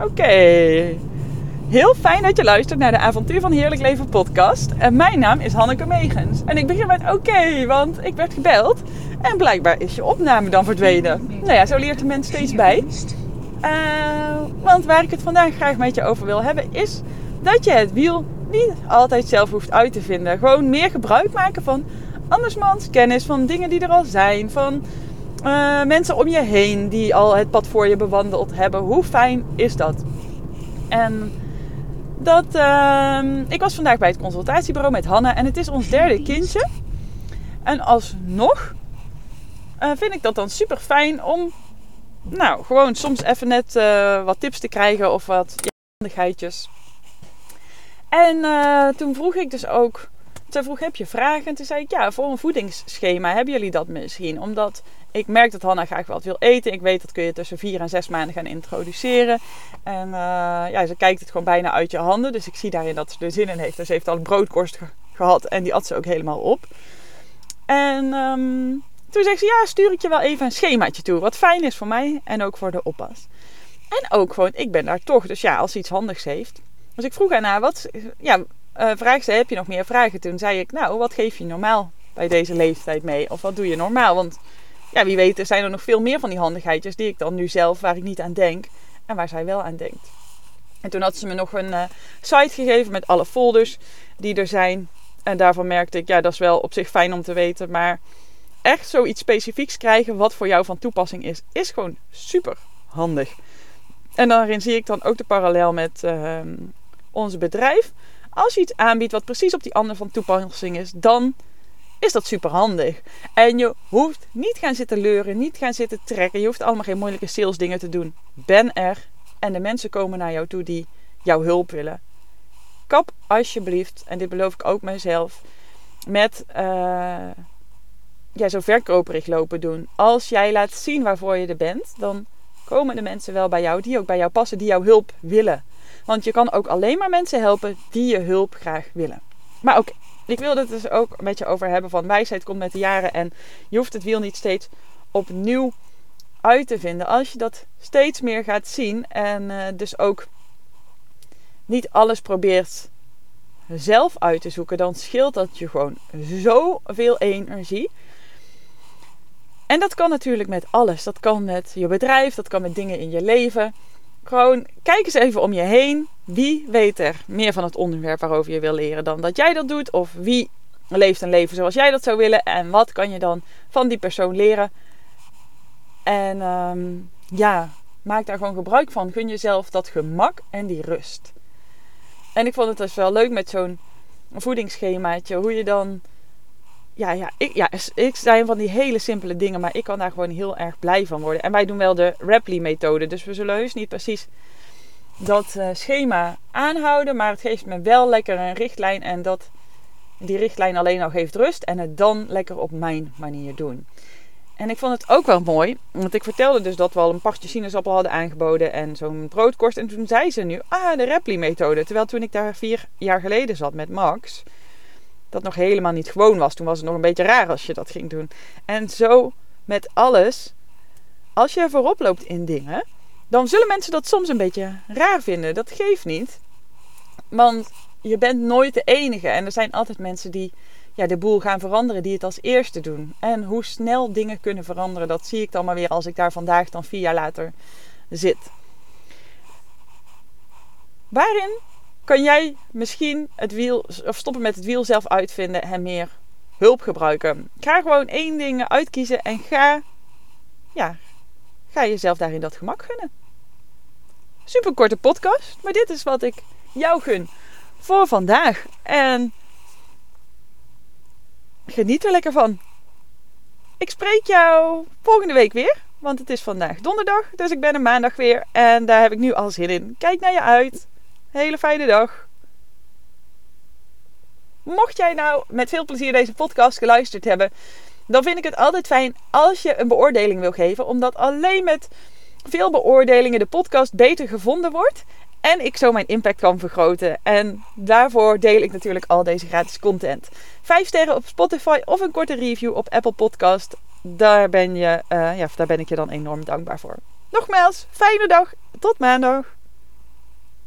Oké. Heel fijn dat je luistert naar de Avontuur van Heerlijk Leven podcast. En mijn naam is Hanneke Megens. En ik begin met oké, want ik werd gebeld. En blijkbaar is je opname dan verdwenen. Nou ja, zo leert de mens steeds bij. Uh, want waar ik het vandaag graag met je over wil hebben is dat je het wiel niet altijd zelf hoeft uit te vinden. Gewoon meer gebruik maken van andersmans kennis, van dingen die er al zijn, van uh, mensen om je heen die al het pad voor je bewandeld hebben. Hoe fijn is dat? En dat, uh, ik was vandaag bij het consultatiebureau met Hanna en het is ons derde kindje. En alsnog uh, vind ik dat dan super fijn om, nou, gewoon soms even net uh, wat tips te krijgen of wat ja, handigheidjes. En toen vroeg ik dus ook, toen vroeg heb je vragen? En toen zei ik, ja, voor een voedingsschema hebben jullie dat misschien? Omdat ik merk dat Hanna graag wat wil eten. Ik weet dat kun je tussen vier en zes maanden gaan introduceren. En uh, ja, ze kijkt het gewoon bijna uit je handen. Dus ik zie daarin dat ze er zin in heeft. Dus ze heeft al een broodkorst gehad en die at ze ook helemaal op. En um, toen zegt ze, ja, stuur ik je wel even een schemaatje toe. Wat fijn is voor mij en ook voor de oppas. En ook gewoon, ik ben daar toch. Dus ja, als ze iets handigs heeft. Dus ik vroeg haar naar, wat, ja, uh, vraag ze, heb je nog meer vragen? Toen zei ik, nou, wat geef je normaal bij deze leeftijd mee? Of wat doe je normaal? Want ja, wie weet, er zijn er nog veel meer van die handigheidjes die ik dan nu zelf, waar ik niet aan denk en waar zij wel aan denkt. En toen had ze me nog een uh, site gegeven met alle folders die er zijn. En daarvan merkte ik, ja, dat is wel op zich fijn om te weten. Maar echt zoiets specifieks krijgen wat voor jou van toepassing is, is gewoon super handig. En daarin zie ik dan ook de parallel met uh, ons bedrijf. Als je iets aanbiedt wat precies op die ander van toepassing is, dan is dat super handig. En je hoeft niet gaan zitten leuren, niet gaan zitten trekken. Je hoeft allemaal geen moeilijke sales dingen te doen. Ben er en de mensen komen naar jou toe die jouw hulp willen. Kap alsjeblieft, en dit beloof ik ook mezelf, met uh, ja, zo verkoperig lopen doen. Als jij laat zien waarvoor je er bent, dan komen de mensen wel bij jou die ook bij jou passen, die jouw hulp willen. Want je kan ook alleen maar mensen helpen die je hulp graag willen. Maar oké, ik wil het dus ook een beetje over hebben van wijsheid komt met de jaren. En je hoeft het wiel niet steeds opnieuw uit te vinden. Als je dat steeds meer gaat zien en uh, dus ook niet alles probeert zelf uit te zoeken, dan scheelt dat je gewoon zoveel energie. En dat kan natuurlijk met alles. Dat kan met je bedrijf, dat kan met dingen in je leven. Gewoon kijk eens even om je heen. Wie weet er meer van het onderwerp waarover je wil leren dan dat jij dat doet? Of wie leeft een leven zoals jij dat zou willen? En wat kan je dan van die persoon leren? En um, ja, maak daar gewoon gebruik van. Gun jezelf dat gemak en die rust. En ik vond het dus wel leuk met zo'n voedingsschemaatje. Hoe je dan ja, ja, ik, ja, ik zijn van die hele simpele dingen, maar ik kan daar gewoon heel erg blij van worden. En wij doen wel de Rapley-methode, dus we zullen heus niet precies dat uh, schema aanhouden, maar het geeft me wel lekker een richtlijn en dat die richtlijn alleen al geeft rust en het dan lekker op mijn manier doen. En ik vond het ook wel mooi, want ik vertelde dus dat we al een partje sinaasappel hadden aangeboden en zo'n broodkorst. En toen zei ze nu, ah, de Rapley-methode. Terwijl toen ik daar vier jaar geleden zat met Max, dat nog helemaal niet gewoon was. Toen was het nog een beetje raar als je dat ging doen. En zo met alles. Als je voorop loopt in dingen, dan zullen mensen dat soms een beetje raar vinden. Dat geeft niet. Want je bent nooit de enige. En er zijn altijd mensen die ja, de boel gaan veranderen, die het als eerste doen. En hoe snel dingen kunnen veranderen, dat zie ik dan maar weer als ik daar vandaag dan vier jaar later zit. Waarin kan jij misschien het wiel, of stoppen met het wiel zelf uitvinden en meer hulp gebruiken. Ga gewoon één ding uitkiezen en ga, ja, ga jezelf daarin dat gemak gunnen. Super korte podcast, maar dit is wat ik jou gun voor vandaag. En geniet er lekker van. Ik spreek jou volgende week weer, want het is vandaag donderdag, dus ik ben er maandag weer en daar heb ik nu al zin in. Kijk naar je uit. Hele fijne dag. Mocht jij nou met veel plezier deze podcast geluisterd hebben, dan vind ik het altijd fijn als je een beoordeling wil geven, omdat alleen met veel beoordelingen de podcast beter gevonden wordt en ik zo mijn impact kan vergroten. En daarvoor deel ik natuurlijk al deze gratis content. Vijf sterren op Spotify of een korte review op Apple Podcast. Daar ben, je, uh, ja, daar ben ik je dan enorm dankbaar voor. Nogmaals, fijne dag. Tot maandag.